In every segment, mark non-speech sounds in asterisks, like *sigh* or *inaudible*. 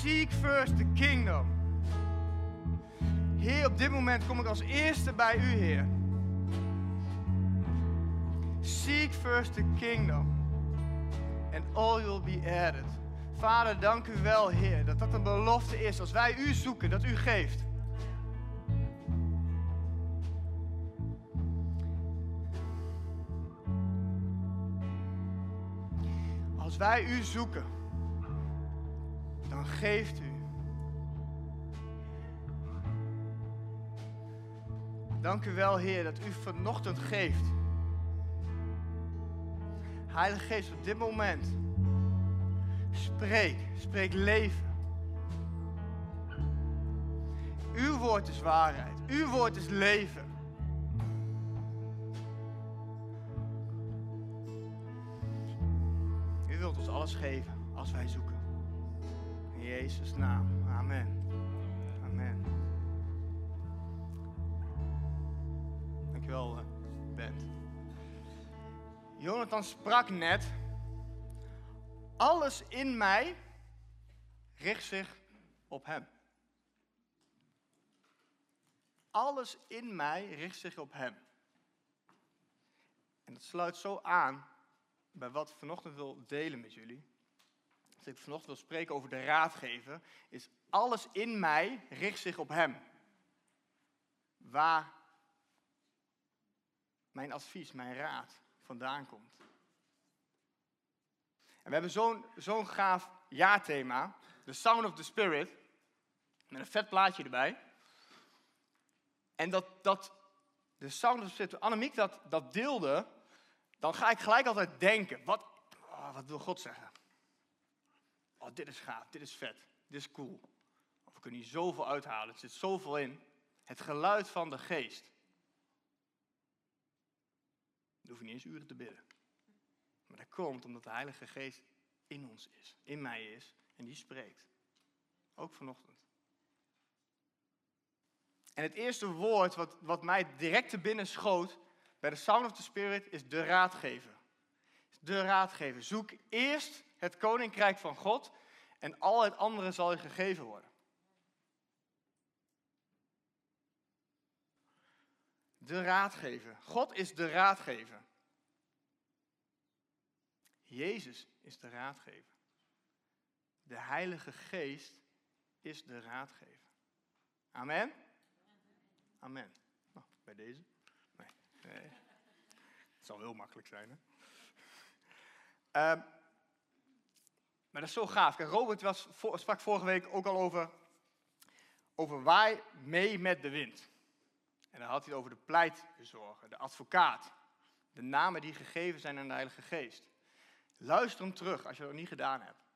Seek first the kingdom. Heer, op dit moment kom ik als eerste bij u, Heer. Seek first the kingdom. And all will be added. Vader, dank u wel, Heer, dat dat een belofte is. Als wij u zoeken, dat u geeft. Als wij u zoeken, geeft u. Dank u wel, Heer, dat u vanochtend geeft. Heilige Geest, op dit moment, spreek, spreek leven. Uw woord is waarheid, uw woord is leven. U wilt ons alles geven als wij zoeken. Jezus' naam. Amen. Amen. Dankjewel, eh, Bent. Jonathan sprak net. Alles in mij richt zich op Hem. Alles in mij richt zich op Hem. En dat sluit zo aan bij wat ik vanochtend wil delen met jullie. Als ik vanochtend wil spreken over de raadgever, is alles in mij richt zich op Hem. Waar mijn advies, mijn raad vandaan komt. En we hebben zo'n zo'n gaaf jaarthema, The Sound of the Spirit, met een vet plaatje erbij. En dat, dat de Sound of the Spirit, Annemiek dat, dat deelde, dan ga ik gelijk altijd denken, wat, oh, wat wil God zeggen? Oh, dit is gaaf, dit is vet, dit is cool. Of we kunnen hier zoveel uithalen, er zit zoveel in. Het geluid van de geest. Dan hoef je niet eens uren te bidden. Maar dat komt omdat de Heilige Geest in ons is, in mij is en die spreekt. Ook vanochtend. En het eerste woord wat, wat mij direct te binnen schoot bij de Sound of the Spirit is de raadgever. De raadgever. Zoek eerst het koninkrijk van God en al het andere zal je gegeven worden. De raadgever. God is de raadgever. Jezus is de raadgever. De Heilige Geest is de raadgever. Amen? Amen. Nou, bij deze? Nee. Het zal heel makkelijk zijn, hè? Um, maar dat is zo gaaf. Robert was, sprak vorige week ook al over, over waai mee met de wind. En dan had hij het over de pleitbezorger, de advocaat. De namen die gegeven zijn aan de Heilige Geest. Luister hem terug als je dat nog niet gedaan hebt.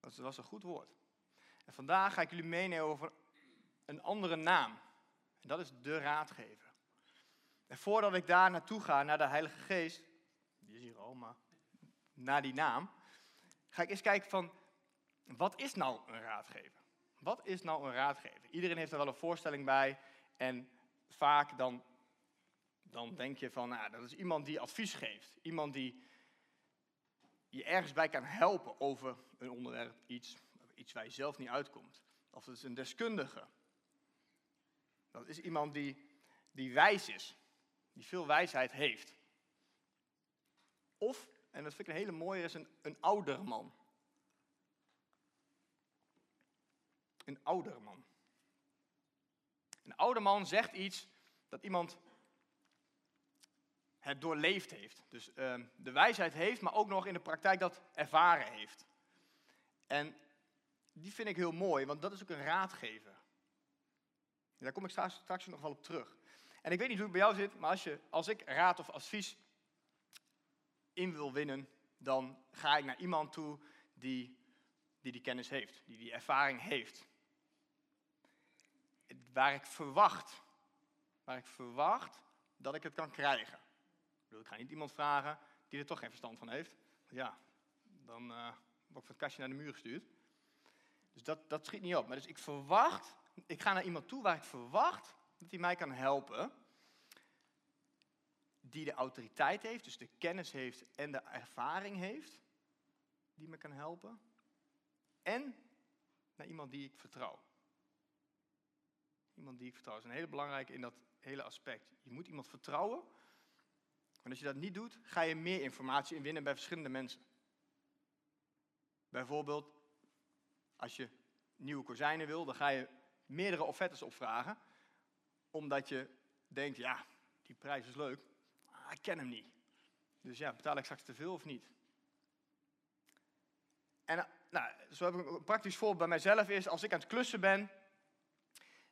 Dat was een goed woord. En vandaag ga ik jullie meenemen over een andere naam. En dat is de raadgever. En voordat ik daar naartoe ga, naar de Heilige Geest, die is hier al, maar naar die naam, ga ik eens kijken van, wat is nou een raadgever? Wat is nou een raadgever? Iedereen heeft er wel een voorstelling bij en vaak dan, dan denk je van, nou, dat is iemand die advies geeft. Iemand die je ergens bij kan helpen over een onderwerp, iets, iets waar je zelf niet uitkomt. Of het is een deskundige. Dat is iemand die, die wijs is, die veel wijsheid heeft. Of, en dat vind ik een hele mooie, is een, een ouderman. Een ouderman. Een ouderman zegt iets dat iemand het doorleefd heeft. Dus uh, de wijsheid heeft, maar ook nog in de praktijk dat ervaren heeft. En die vind ik heel mooi, want dat is ook een raadgever. Daar kom ik straks, straks nog wel op terug. En ik weet niet hoe het bij jou zit, maar als, je, als ik raad of advies in wil winnen, dan ga ik naar iemand toe die die, die kennis heeft, die die ervaring heeft. Waar ik verwacht, waar ik verwacht dat ik het kan krijgen ik ga niet iemand vragen die er toch geen verstand van heeft. Ja, dan uh, ik van het kastje naar de muur gestuurd. Dus dat, dat schiet niet op. Maar dus ik verwacht, ik ga naar iemand toe waar ik verwacht dat hij mij kan helpen. Die de autoriteit heeft, dus de kennis heeft en de ervaring heeft. Die me kan helpen. en naar iemand die ik vertrouw. Iemand die ik vertrouw. Is een hele belangrijke in dat hele aspect. Je moet iemand vertrouwen. Want als je dat niet doet, ga je meer informatie inwinnen bij verschillende mensen. Bijvoorbeeld, als je nieuwe kozijnen wil, dan ga je meerdere offertes opvragen. Omdat je denkt, ja, die prijs is leuk, ik ken hem niet. Dus ja, betaal ik straks te veel of niet? En eh, nou, zo heb ik een praktisch voorbeeld bij mijzelf is, als ik aan het klussen ben,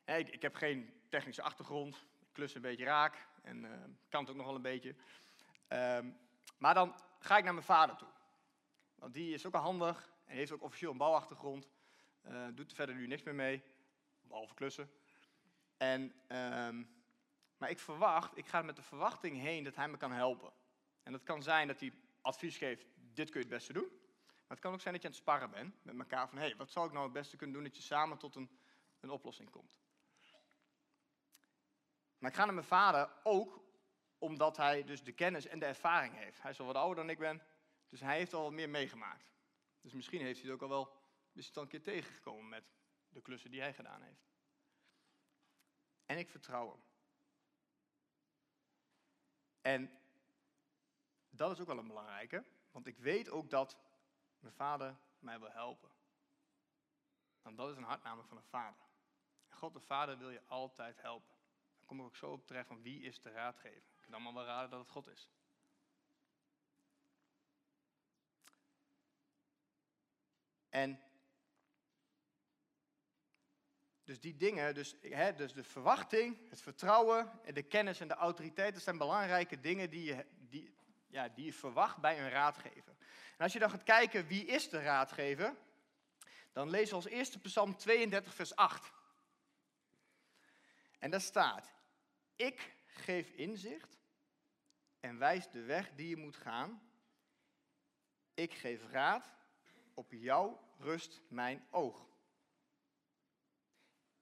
ik, ik heb geen technische achtergrond, ik klus een beetje raak en uh, kan het ook nog wel een beetje. Um, maar dan ga ik naar mijn vader toe. Want die is ook al handig en heeft ook officieel een bouwachtergrond. Uh, doet er verder nu niks meer mee, behalve klussen. En, um, maar ik verwacht, ik ga met de verwachting heen dat hij me kan helpen. En dat kan zijn dat hij advies geeft, dit kun je het beste doen. Maar het kan ook zijn dat je aan het sparren bent met elkaar van, hé, hey, wat zou ik nou het beste kunnen doen dat je samen tot een, een oplossing komt. Maar ik ga naar mijn vader ook omdat hij dus de kennis en de ervaring heeft. Hij is al wat ouder dan ik ben, dus hij heeft al wat meer meegemaakt. Dus misschien heeft hij het ook al wel, is het een keer tegengekomen met de klussen die hij gedaan heeft. En ik vertrouw hem. En dat is ook wel een belangrijke, want ik weet ook dat mijn vader mij wil helpen. Want dat is een hart namelijk van een vader. En God de Vader wil je altijd helpen. Dan kom ik ook zo op terecht van wie is de raadgever. Ik kan allemaal wel raden dat het God is. En dus die dingen, dus, hè, dus de verwachting, het vertrouwen, de kennis en de autoriteit, dat zijn belangrijke dingen die je, die, ja, die verwacht bij een raadgever. En als je dan gaat kijken wie is de raadgever, dan we als eerste Psalm 32, vers 8. En daar staat, ik geef inzicht en wijs de weg die je moet gaan. Ik geef raad, op jou rust mijn oog.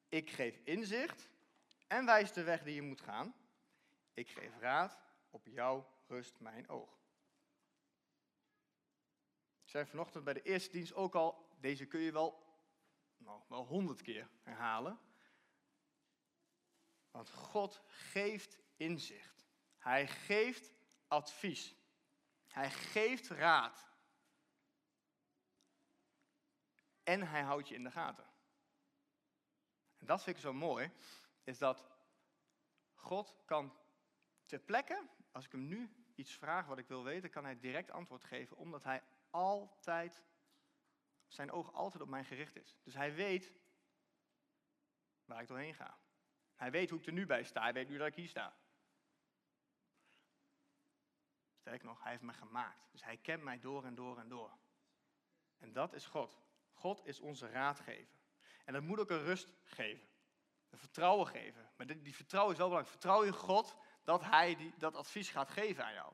Ik geef inzicht en wijs de weg die je moet gaan. Ik geef raad, op jou rust mijn oog. Ik zei vanochtend bij de eerste dienst ook al, deze kun je wel, nou, wel honderd keer herhalen. Want God geeft inzicht. Hij geeft advies. Hij geeft raad. En hij houdt je in de gaten. En dat vind ik zo mooi, is dat God kan ter plekke, als ik hem nu iets vraag wat ik wil weten, kan hij direct antwoord geven, omdat hij altijd, zijn oog altijd op mij gericht is. Dus hij weet waar ik doorheen ga. Hij weet hoe ik er nu bij sta, hij weet nu dat ik hier sta. Sterker nog, hij heeft me gemaakt. Dus hij kent mij door en door en door. En dat is God. God is onze raadgever. En dat moet ook een rust geven. Een vertrouwen geven. Maar die, vertrouwen is wel belangrijk. Vertrouw in God dat hij die, dat advies gaat geven aan jou.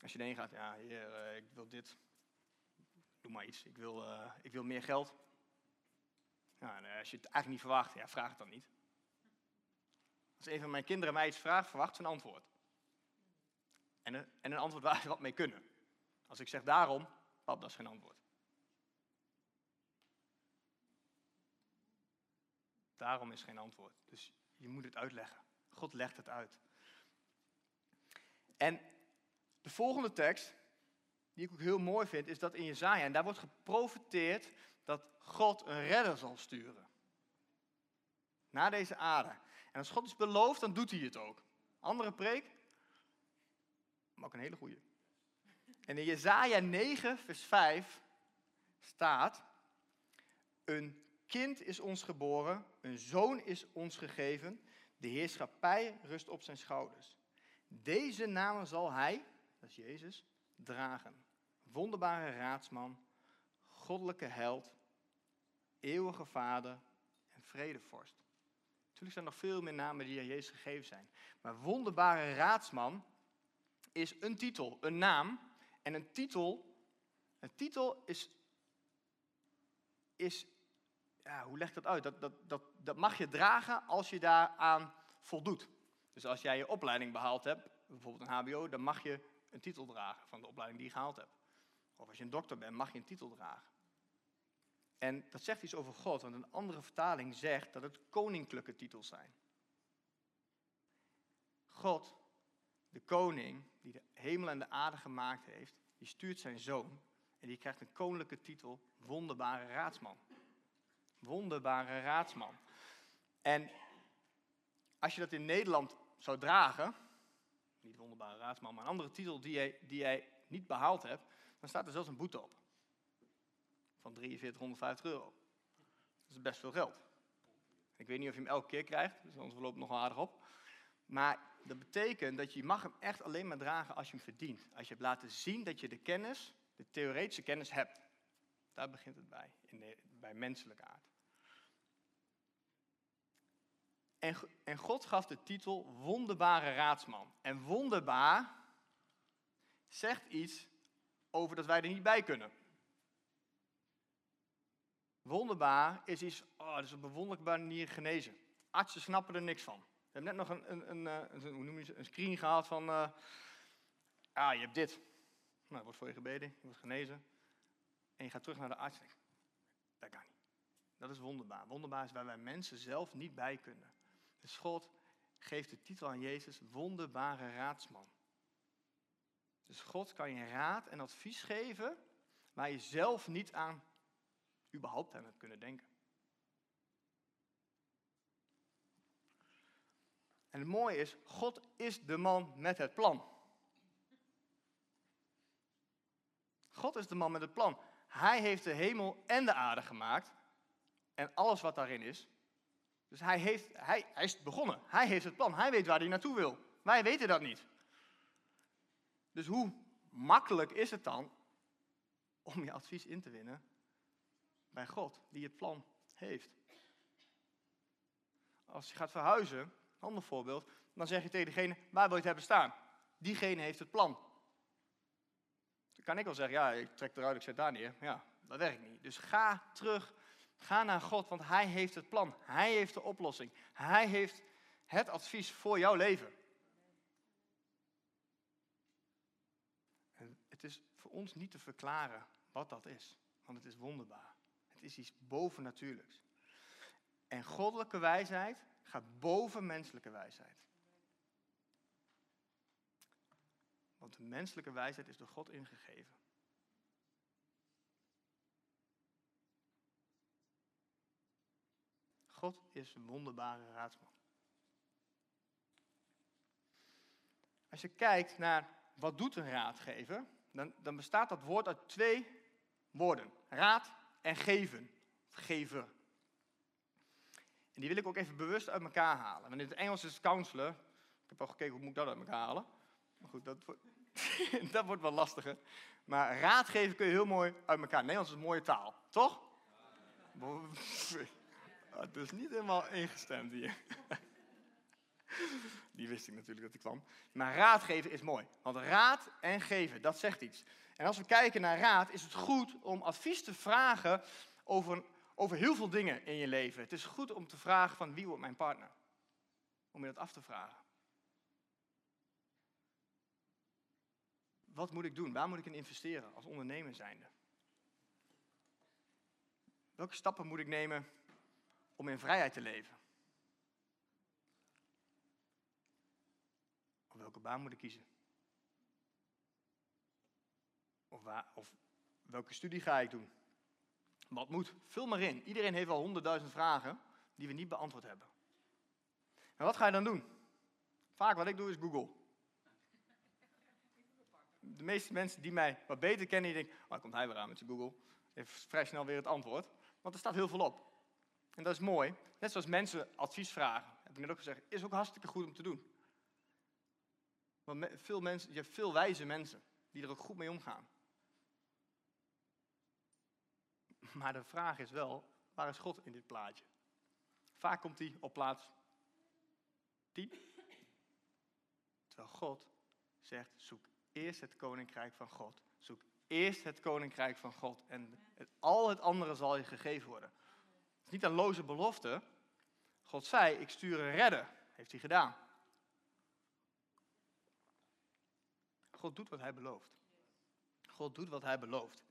Als je erheen gaat, ja, heer, eh, ik wil dit. Doe maar iets. Ik wil, uh, ik wil meer geld. En als je het eigenlijk niet verwacht, ja, vraag het dan niet. Als een van mijn kinderen mij iets vraagt, verwacht ze een antwoord. En een, en een antwoord waar ze wat mee kunnen. Als ik zeg daarom, pap, dat is geen antwoord. Daarom is geen antwoord. Dus je moet het uitleggen. God legt het uit. En de volgende tekst, die ik ook heel mooi vind, is dat in Jezaja. En daar wordt geprofiteerd dat God een redder zal sturen. Naar deze aarde. En als God is beloofd, dan doet hij het ook. Andere preek, maar ook een hele goede. En in Jezaja 9, vers 5 staat, een kind is ons geboren, een zoon is ons gegeven, de heerschappij rust op zijn schouders. Deze namen zal hij, dat is Jezus, dragen. Wonderbare raadsman, goddelijke held, eeuwige vader en vredevorst. Natuurlijk zijn er nog veel meer namen die aan Jezus gegeven zijn. Maar wonderbare raadsman is een titel, een naam. En een titel, een titel is, is ja, hoe leg ik dat uit? Dat, dat, dat, dat mag je dragen als je daaraan voldoet. Dus als jij je opleiding behaald hebt, bijvoorbeeld een HBO, dan mag je een titel dragen van de opleiding die je gehaald hebt. Of als je een dokter bent, mag je een titel dragen. En dat zegt iets over God, want een andere vertaling zegt dat het koninklijke titels zijn. God, de koning, die de hemel en de aarde gemaakt heeft, die stuurt zijn zoon en die krijgt een koninklijke titel, wonderbare raadsman. Wonderbare raadsman. En als je dat in Nederland zou dragen, niet wonderbare raadsman, maar een andere titel die jij, die niet behaald hebt, dan staat er zelfs een boete op. Van 4350 euro. Dat is best veel geld. Ik weet niet of je hem elke keer krijgt, dus anders loopt het nog aardig op. Maar dat betekent dat je mag hem echt alleen maar dragen als je hem verdient. Als je hebt laten zien dat je de kennis, de theoretische kennis hebt. Daar begint het bij, in de, bij menselijke aard. En, en God gaf de titel wonderbare raadsman. En wonderbaar zegt iets over dat wij er niet bij kunnen. Wonderbaar is iets, oh, dat is op een wonderlijke manier genezen. Artsen snappen er niks van. We hebben net nog een, een, een, eh, hoe noem je, een screen gehad van, uh, ah, je hebt dit. Nou, wordt voor je gebeden, je wordt genezen. En je gaat terug naar de arts. Dat kan niet. Dat is wonderbaar. Wonderbaar is waar wij mensen zelf niet bij kunnen. Dus God geeft de titel aan Jezus wonderbare raadsman. Dus God kan je raad en advies geven waar je zelf niet aan überhaupt aan hebt kunnen denken. En het mooie is, God is de man met het plan. God is de man met het plan. Hij heeft de hemel en de aarde gemaakt. En alles wat daarin is. Dus hij, heeft, hij, hij is begonnen. Hij heeft het plan. Hij weet waar hij naartoe wil. Wij weten dat niet. Dus hoe makkelijk is het dan om je advies in te winnen bij God, die het plan heeft? Als je gaat verhuizen, ander voorbeeld, dan zeg je tegen degene, waar wil je het hebben staan? Diegene heeft het plan. Dan kan ik wel zeggen, ja, ik trek eruit, ik zet daar neer. Ja, dat werkt niet. Dus ga terug, ga naar God, want Hij heeft het plan. Hij heeft de oplossing. Hij heeft het advies voor jouw leven. En het is voor ons niet te verklaren wat dat is, want het is wonderbaar. Het is iets bovennatuurlijks. En goddelijke wijsheid gaat boven menselijke wijsheid. Want de menselijke wijsheid is door God ingegeven. God is een wonderbare raadsman. Als je kijkt naar wat doet een raadgever, dan, dan bestaat dat woord uit twee woorden. Raad en geven. Of gever. En die wil ik ook even bewust uit elkaar halen. Want in het Engels is counselor. Ik heb al gekeken hoe moet ik dat uit elkaar halen. Maar goed, dat, wordt, *laughs* dat wordt wel lastiger. Maar raadgeven kun je heel mooi uit elkaar. Nederlands is een mooie taal, toch? Het is niet helemaal ingestemd hier. *laughs* Die wist ik natuurlijk dat ik kwam. Maar raadgeven is mooi. Want raad en geven, dat zegt iets. En als we kijken naar raad, is het goed om advies te vragen over over heel veel dingen in je leven. Het is goed om te vragen van wie wordt mijn partner? Om je dat af te vragen. Wat moet ik doen? Waar moet ik in investeren als ondernemer zijnde? Welke stappen moet ik nemen om in vrijheid te leven? Of welke baan moet ik kiezen? Of, waar, welke studie ga ik doen? Wat moet? Vul maar in. Iedereen heeft al honderdduizend vragen die we niet beantwoord hebben. En wat ga je dan doen? Vaak wat ik doe is Google. De meeste mensen die mij wat beter kennen, die denken, oh, komt hij weer aan met zijn Google. Heeft vrij snel weer het antwoord. Want er staat heel veel op. En dat is mooi. Net zoals mensen advies vragen, heb ik net ook gezegd, is ook hartstikke goed om te doen. Want veel mensen, je hebt veel wijze mensen die er ook goed mee omgaan. *laughs* Maar de vraag is wel, waar is God in dit plaatje? Vaak komt hij op plaats 10. Terwijl God zegt, zoek eerst het koninkrijk van God. Zoek eerst het koninkrijk van God en al het andere zal je gegeven worden. Niet een loze belofte. God zei, ik stuur een redder. Heeft hij gedaan. God doet wat hij belooft. God doet wat hij belooft.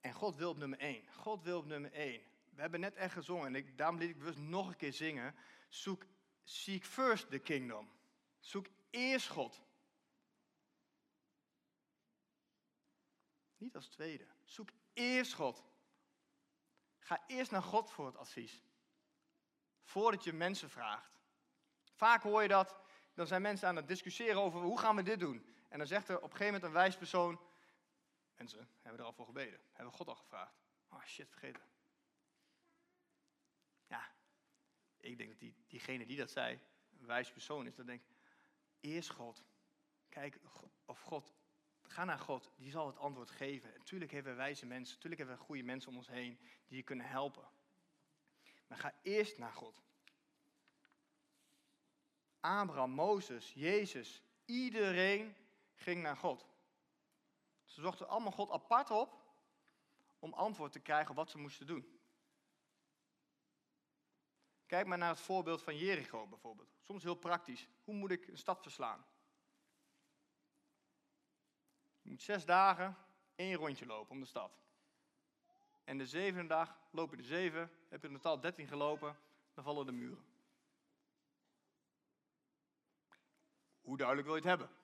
En God wil op nummer 1. God wil op nummer 1. We hebben net echt gezongen en ik, daarom liet ik bewust nog een keer zingen. Zoek, seek first the kingdom. Zoek eerst God. Niet als tweede. Zoek eerst God. Ga eerst naar God voor het advies. Voordat je mensen vraagt. Vaak hoor je dat, dan zijn mensen aan het discussiëren over hoe gaan we dit doen. En dan zegt er op een gegeven moment een wijs persoon, mensen, hebben er al voor gebeden. Hebben God al gevraagd. Oh shit, vergeten. Ja, ik denk dat die, diegene die dat zei, een wijs persoon is, dat denk eerst God. Kijk of God, ga naar God, die zal het antwoord geven. Natuurlijk hebben we wijze mensen, natuurlijk hebben we goede mensen om ons heen die je kunnen helpen. Maar ga eerst naar God. Abraham, Mozes, Jezus, iedereen ging naar God. Ze zochten allemaal God apart op om antwoord te krijgen op wat ze moesten doen. Kijk maar naar het voorbeeld van Jericho bijvoorbeeld. Soms heel praktisch. Hoe moet ik een stad verslaan? Je moet zes dagen één rondje lopen om de stad. En de zevende dag loop je de zeven, heb je in totaal dertien gelopen, dan vallen de muren. Hoe duidelijk wil je het hebben?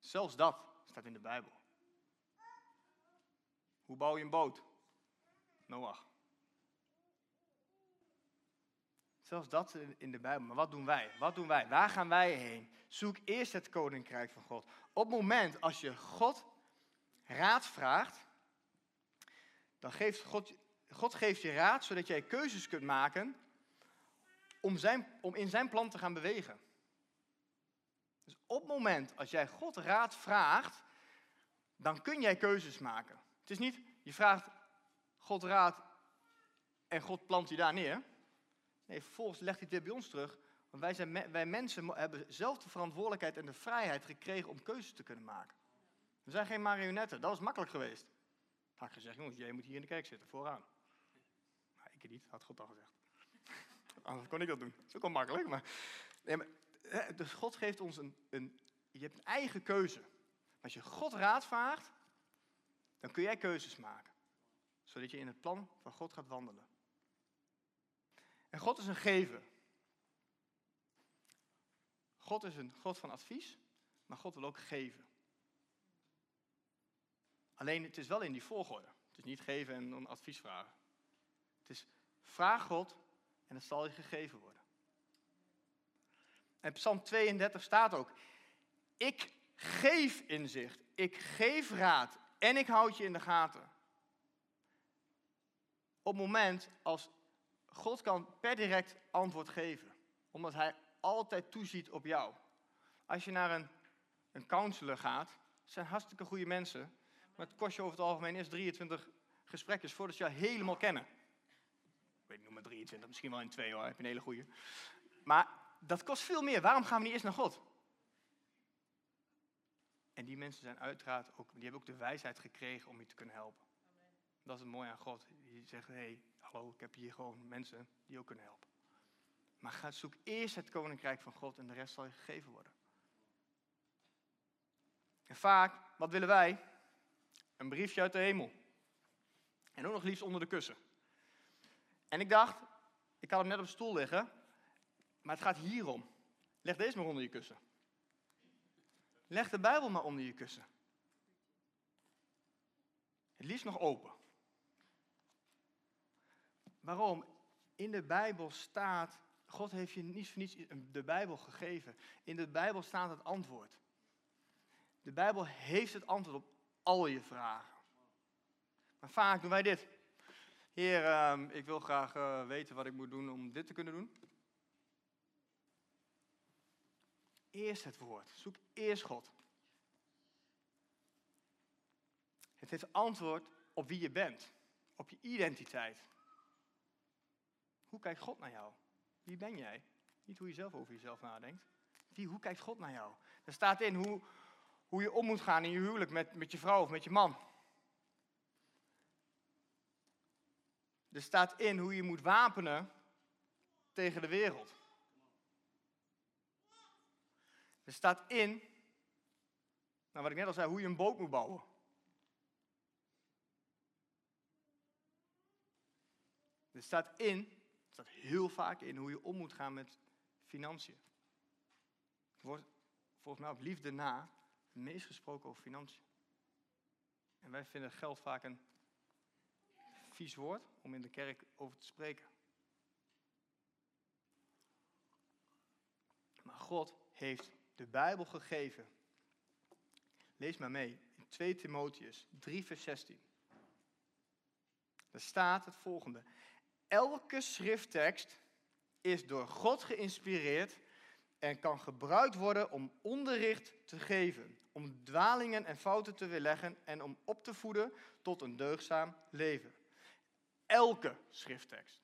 Zelfs dat staat in de Bijbel. Hoe bouw je een boot? Noach. Zelfs dat in de Bijbel. Maar wat doen wij? Wat doen wij? Waar gaan wij heen? Zoek eerst het koninkrijk van God. Op het moment als je God raad vraagt, dan geeft God, God geeft je raad zodat jij keuzes kunt maken om, zijn, om in zijn plan te gaan bewegen. Dus op het moment als jij God raad vraagt, dan kun jij keuzes maken. Het is niet, je vraagt God raad en God plant je daar neer. Nee, vervolgens legt hij het weer bij ons terug. Want wij, zijn, wij mensen hebben zelf de verantwoordelijkheid en de vrijheid gekregen om keuzes te kunnen maken. We zijn geen marionetten, dat was makkelijk geweest. Had ik gezegd, jongens, jij moet hier in de kerk zitten, vooraan. Maar ik niet, had God al gezegd. *laughs* Anders kon ik dat doen. Dat is ook makkelijk, maar... Nee, maar dus God geeft ons een, een... Je hebt een eigen keuze. Als je God raad vraagt, dan kun jij keuzes maken. Zodat je in het plan van God gaat wandelen. En God is een gever. God is een God van advies, maar God wil ook geven. Alleen het is wel in die volgorde. Het is niet geven en een advies vragen. Het is vraag God en het zal je gegeven worden. En Psalm 32 staat ook: Ik geef inzicht, ik geef raad en ik houd je in de gaten. Op het moment als God kan per direct antwoord geven, omdat Hij altijd toeziet op jou. Als je naar een, een counselor gaat, zijn hartstikke goede mensen, maar het kost je over het algemeen eerst 23 gesprekjes voordat ze jou helemaal kennen. Ik weet niet, maar 23, misschien wel in twee hoor, heb je een hele goede. Maar dat kost veel meer. Waarom gaan we niet eerst naar God? En die mensen zijn uiteraard ook, die hebben ook de wijsheid gekregen om je te kunnen helpen. Dat is het mooie aan God. Die zegt, hé, hey, hallo, ik heb hier gewoon mensen die ook kunnen helpen. Maar ga, zoek eerst het koninkrijk van God en de rest zal je gegeven worden. En vaak, wat willen wij? Een briefje uit de hemel. En ook nog liefst onder de kussen. En ik dacht, ik had hem net op stoel liggen, maar het gaat hierom. Leg deze maar onder je kussen. Leg de Bijbel maar onder je kussen. Het liefst nog open. Waarom? In de Bijbel staat, God heeft je niet voor niets de Bijbel gegeven. In de Bijbel staat het antwoord. De Bijbel heeft het antwoord op al je vragen. Maar vaak doen wij dit. Heer, ehm, ik wil graag eh, weten wat ik moet doen om dit te kunnen doen. Eerst het woord. Zoek eerst God. Het heeft antwoord op wie je bent, op je identiteit. Hoe kijkt God naar jou? Wie ben jij? Niet hoe je zelf over jezelf nadenkt. Wie, hoe kijkt God naar jou? Er staat in hoe, hoe je om moet gaan in je huwelijk met, met je vrouw of met je man. Er staat in hoe je moet wapenen tegen de wereld. Er staat in, nou wat ik net al zei, hoe je een boot moet bouwen. Er staat in staat heel vaak in hoe je om moet gaan met financiën. Het wordt volgens mij op liefde na het meest gesproken over financiën. En wij vinden geld vaak een vies woord om in de kerk over te spreken. Maar God heeft de Bijbel gegeven. Lees maar mee in 2 Timotheus 3, vers 16. Daar staat het volgende. Elke schrifttekst is door God geïnspireerd en kan gebruikt worden om onderricht te geven, om dwalingen en fouten te weerleggen en om op te voeden tot een deugzaam leven. Elke schrifttekst.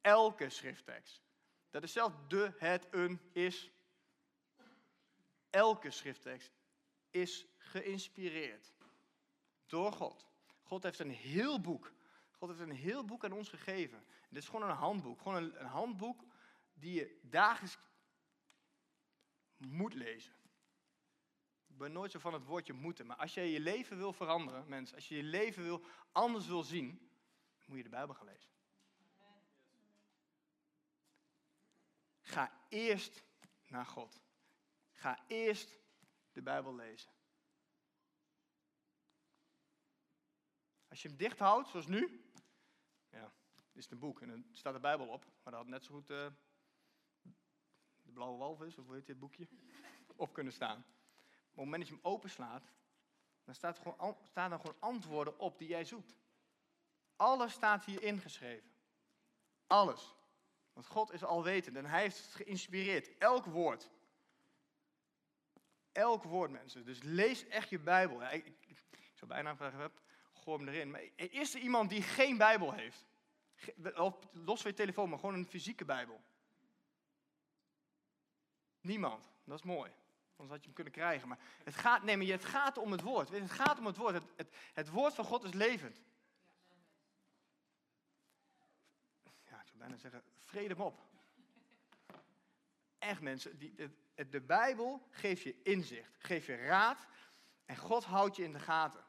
Elke schrifttekst. Dat is zelfs de, het, een, is. Elke schrifttekst is geïnspireerd door God. God heeft een heel boek. God heeft een heel boek aan ons gegeven. dit is gewoon een handboek. Gewoon een, een handboek die je dagelijks moet lezen. Ik ben nooit zo van het woordje moeten. Maar als je je leven wil veranderen, mensen, als je je leven wil, anders wil zien, moet je de Bijbel gaan lezen. Ga eerst naar God. Ga eerst de Bijbel lezen. Als je hem dicht houdt, zoals nu, is een boek en er staat de Bijbel op, maar dat had net zo goed uh, de blauwe walvis, of hoe heet dit boekje, op kunnen staan. op het moment dat je hem openslaat, dan staat gewoon, staan er gewoon antwoorden op die jij zoekt. Alles staat hier ingeschreven. Alles. Want God is alwetend en hij heeft geïnspireerd. Elk woord. Elk woord, mensen. Dus lees echt je Bijbel. Ik, ik, zou bijna vragen, gooi hem erin. Maar is er iemand die geen Bijbel heeft? Of los van je telefoon, maar gewoon een fysieke Bijbel. Niemand. Dat is mooi. Anders had je hem kunnen krijgen. Maar het gaat, nee, het gaat om het woord. Het gaat om het woord. Het, het, het woord van God is levend. Ja, ik zou bijna zeggen, vrede op. Echt mensen, die, de, de Bijbel geeft je inzicht, geeft je raad en God houdt je in de gaten.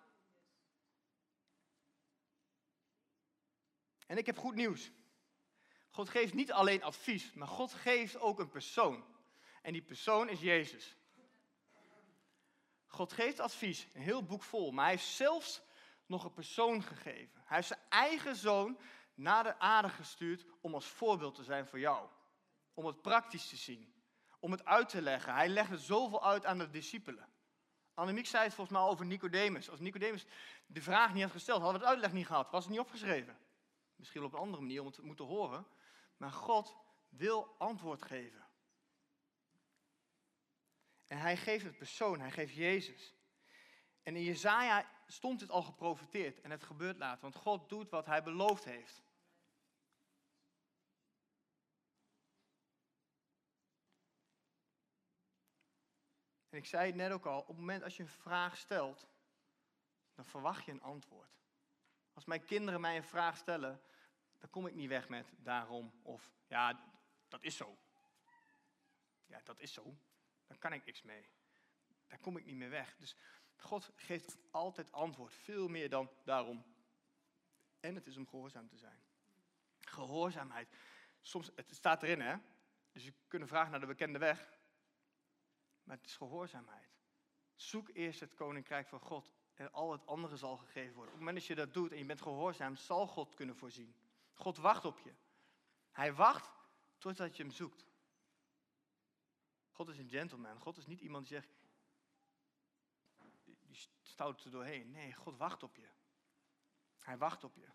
En ik heb goed nieuws. God geeft niet alleen advies, maar God geeft ook een persoon. En die persoon is Jezus. God geeft advies, een heel boek vol, maar hij heeft zelfs nog een persoon gegeven. Hij heeft zijn eigen zoon naar de aarde gestuurd om als voorbeeld te zijn voor jou. Om het praktisch te zien. Om het uit te leggen. Hij legde zoveel uit aan de discipelen. Annemiek zei het volgens mij over Nicodemus. Als Nicodemus de vraag niet had gesteld, hadden we het uitleg niet gehad. Was het niet opgeschreven. Misschien op een andere manier om het te moeten horen. Maar God wil antwoord geven. En hij geeft het persoon, hij geeft Jezus. En in Jezaja stond dit al geprofiteerd en het gebeurt later, want God doet wat hij beloofd heeft. En ik zei het net ook al, op het moment als je een vraag stelt, dan verwacht je een antwoord. Als mijn kinderen mij een vraag stellen, dan kom ik niet weg met daarom of ja, dat is zo. Ja, dat is zo. Dan kan ik niks mee. Daar kom ik niet meer weg. Dus God geeft altijd antwoord, veel meer dan daarom. En het is om gehoorzaam te zijn. Gehoorzaamheid. Soms, het staat erin hè. Dus je kunt vragen naar de bekende weg. Maar het is gehoorzaamheid. Zoek eerst het koninkrijk van God en al het andere zal gegeven worden. Op het moment dat je dat doet en je bent gehoorzaam, zal God kunnen voorzien. God wacht op je. Hij wacht totdat je hem zoekt. God is een gentleman. God is niet iemand die zegt, die stout er doorheen. Nee, God wacht op je. Hij wacht op je.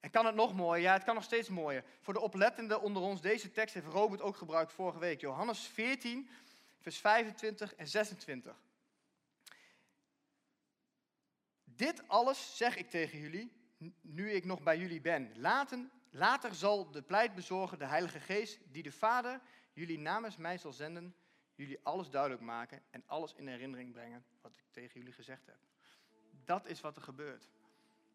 En kan het nog mooier? Ja, het kan nog steeds mooier. Voor de oplettenden onder ons, deze tekst heeft Robert ook gebruikt vorige week. Johannes 14, vers 25 en 26. Dit alles zeg ik tegen jullie, nu ik nog bij jullie ben. Laten, later zal de pleitbezorger, de Heilige Geest, die de Vader jullie namens mij zal zenden, jullie alles duidelijk maken en alles in herinnering brengen wat ik tegen jullie gezegd heb. Dat is wat er gebeurt.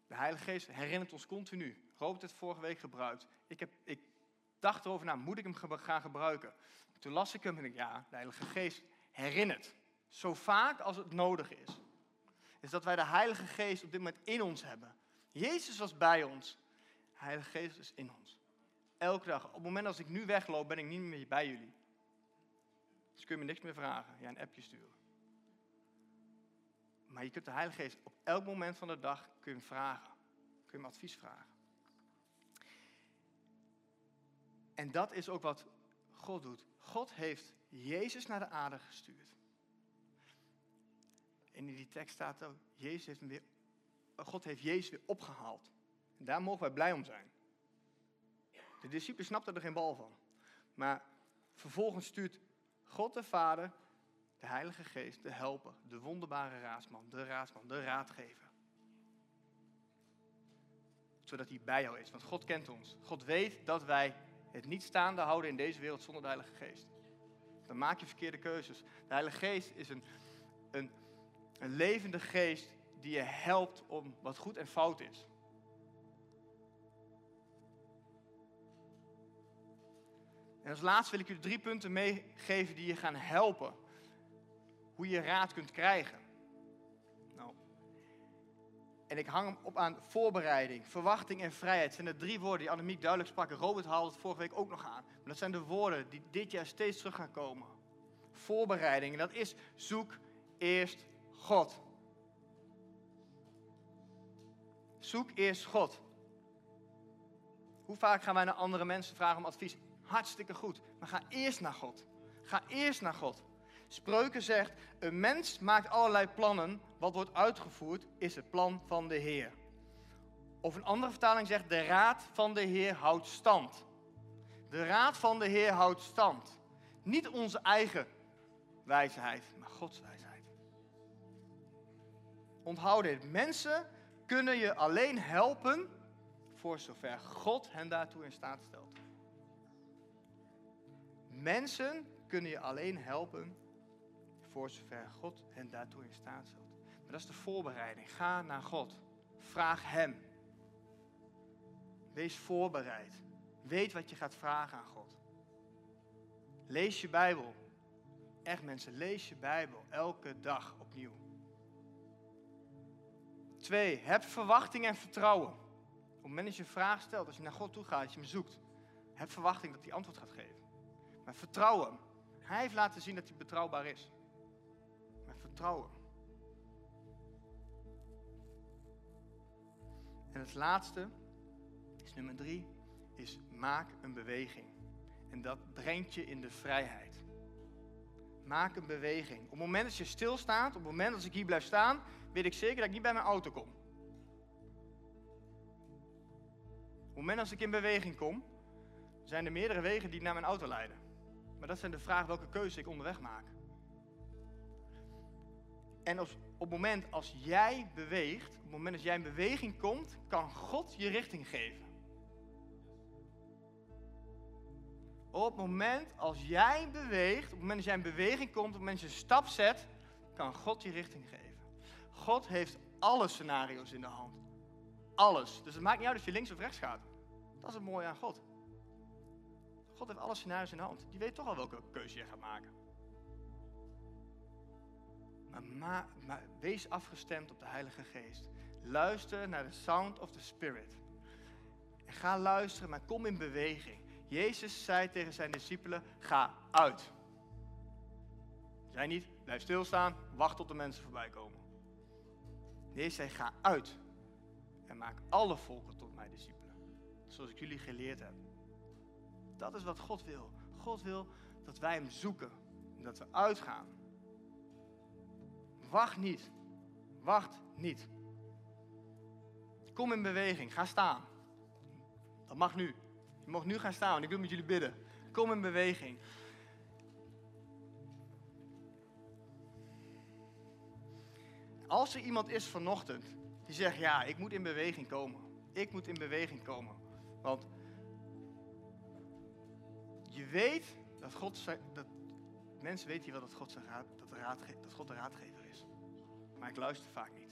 De Heilige Geest herinnert ons continu. Robert het vorige week gebruikt. Ik, heb, ik dacht erover na, moet ik hem gaan gebruiken? Toen las ik hem en ik, ja, de Heilige Geest herinnert. Zo vaak als het nodig is. Is dat wij de Heilige Geest op dit moment in ons hebben. Jezus was bij ons. Heilige Geest is in ons. Elke dag. Op het moment als ik nu wegloop, ben ik niet meer bij jullie. Dus kun je me niks meer vragen. Ja, een appje sturen. Maar je kunt de Heilige Geest op elk moment van de dag kun vragen. Kun je hem advies vragen. En dat is ook wat God doet. God heeft Jezus naar de aarde gestuurd. En in die tekst staat ook, Jezus heeft hem weer, God heeft Jezus weer opgehaald. En daar mogen wij blij om zijn. De discipelen snapten er geen bal van. Maar vervolgens stuurt God de Vader, de Heilige Geest, de helper, de wonderbare raadsman, de raadsman, de raadgever. Zodat hij bij jou is, want God kent ons. God weet dat wij het niet staande houden in deze wereld zonder de Heilige Geest. Dan maak je verkeerde keuzes. De Heilige Geest is een, een, een levende geest die je helpt om wat goed en fout is. En als laatste wil ik u drie punten meegeven die je gaan helpen. Hoe je raad kunt krijgen. Nou. En ik hang hem op aan voorbereiding, verwachting en vrijheid. Zijn de drie woorden die Annemiek duidelijk sprak. Robert haalde het vorige week ook nog aan. Maar dat zijn de woorden die dit jaar steeds terug gaan komen. Voorbereiding. En dat is zoek eerst God. Zoek eerst God. Hoe vaak gaan wij naar andere mensen vragen om advies? Hartstikke goed. Maar ga eerst naar God. Ga eerst naar God. Spreuken zegt, een mens maakt allerlei plannen. Wat wordt uitgevoerd is het plan van de Heer. Of een andere vertaling zegt, de raad van de Heer houdt stand. De raad van de Heer houdt stand. Niet onze eigen wijsheid, maar Gods wijsheid. Onthoud dit. Mensen kunnen je alleen helpen voor zover God hen daartoe in staat stelt. Mensen kunnen je alleen helpen voor zover God hen daartoe in staat stelt. Maar dat is de voorbereiding. Ga naar God. Vraag Hem. Wees voorbereid. Weet wat je gaat vragen aan God. Lees je Bijbel. Echt mensen, lees je Bijbel elke dag opnieuw. Twee, heb verwachting en vertrouwen. Op het moment dat je een vraag stelt, als je naar God toe gaat, als je hem zoekt, heb verwachting dat hij antwoord gaat geven. Maar vertrouw hem. Hij heeft laten zien dat hij betrouwbaar is. Maar vertrouw hem. En het laatste, is nummer drie, is maak een beweging. En dat brengt je in de vrijheid. Maak een beweging. Op het moment dat je stilstaat, op het moment dat ik hier blijf staan, weet ik zeker dat ik niet bij mijn auto kom. Op het moment dat ik in beweging kom, zijn er meerdere wegen die naar mijn auto leiden. Maar dat zijn de vragen welke keuze ik onderweg maak. En op het moment als jij beweegt, op het moment dat jij in beweging komt, kan God je richting geven. Op het moment als jij beweegt, op het moment dat jij in beweging komt, op het moment dat je een stap zet, kan God je richting geven. God heeft alle scenario's in de hand. Alles. Dus het maakt niet uit of je links of rechts gaat. Dat is het mooie aan God. God heeft alle scenario's in de hand. Die weet toch al welke keuze je gaat maken. Maar, maar, wees afgestemd op de Heilige Geest. Luister naar de sound of the Spirit. Ga luisteren, maar kom in beweging. Jezus zei tegen zijn discipelen: ga uit. Zij niet, blijf stilstaan, wacht tot de mensen voorbij komen. Jezus zei: ga uit. En maak alle volken tot mijn discipelen. Zoals ik jullie geleerd heb. Dat is wat God wil. God wil dat wij Hem zoeken. En dat we uitgaan. Wacht niet. Wacht niet. Kom in beweging. Ga staan. Dat mag nu. Je mag nu gaan staan. Ik wil met jullie bidden. Kom in beweging. Als er iemand is vanochtend die zegt: Ja, ik moet in beweging komen. Ik moet in beweging komen. Want je weet dat God, dat mensen weten wel dat God, zijn raad, dat, dat God de raadgever is. Maar ik luister vaak niet.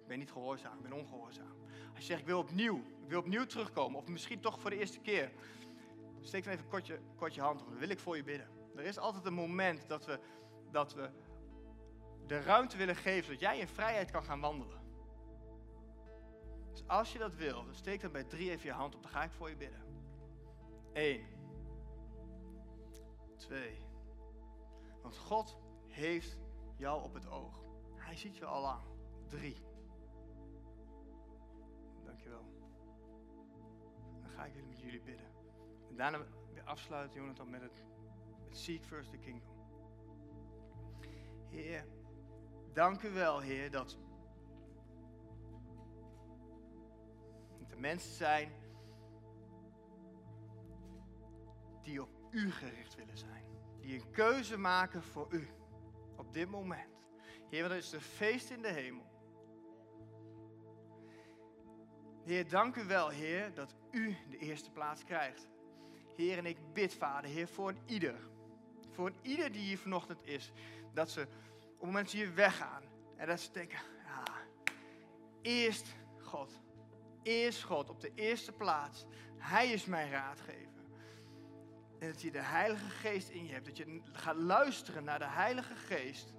Ik ben niet gehoorzaam, ik ben ongehoorzaam. Als je zegt, ik wil opnieuw, wil opnieuw terugkomen, of misschien toch voor de eerste keer, steek dan even kort je, hand op, dan wil ik voor je bidden. Er is altijd een moment dat we, dat we de ruimte willen geven, dat jij in vrijheid kan gaan wandelen. Dus als je dat wil, dan steek dan bij drie even je hand op. Dan ga ik voor je bidden. Eén. Twee. Want God heeft jou op het oog. Hij ziet je al lang. Drie. Ga ik weer met jullie bidden. En daarna afsluiten, Jonathan, met het Seek First the Kingdom. Heer, dank u wel, Heer, dat er mensen zijn die op u gericht willen zijn. Die een keuze maken voor u op dit moment. Heer, want er is een feest in de hemel. Heer, dank u wel, Heer, dat u de eerste plaats krijgt. Heer, en ik bid, Vader, Heer, voor ieder. Voor ieder die hier vanochtend is. Dat ze op het moment dat ze hier weggaan. En dat ze denken, ja, eerst God. Eerst God, op de eerste plaats. Hij is mijn raadgever. En dat je de Heilige Geest in je hebt. Dat je gaat luisteren naar de Heilige Geest.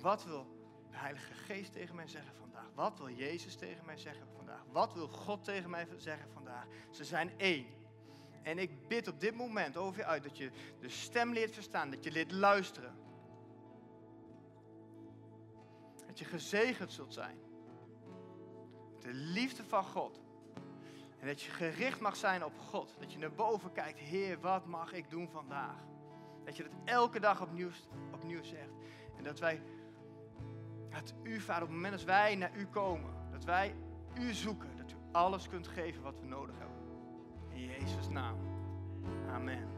Wat wil de Heilige Geest tegen mij zeggen vandaag? Wat wil Jezus tegen mij zeggen vandaag? Wat wil God tegen mij zeggen vandaag? Ze zijn één. En ik bid op dit moment over je uit dat je de stem leert verstaan, dat je leert luisteren. Dat je gezegend zult zijn. De liefde van God. En dat je gericht mag zijn op God. Dat je naar boven kijkt, Heer, wat mag ik doen vandaag? Dat je dat elke dag opnieuw, opnieuw zegt. En dat wij, dat u, Vader, op het moment dat wij naar u komen, dat wij u zoeken, dat u alles kunt geven wat we nodig hebben. In Jezus' naam. Amen.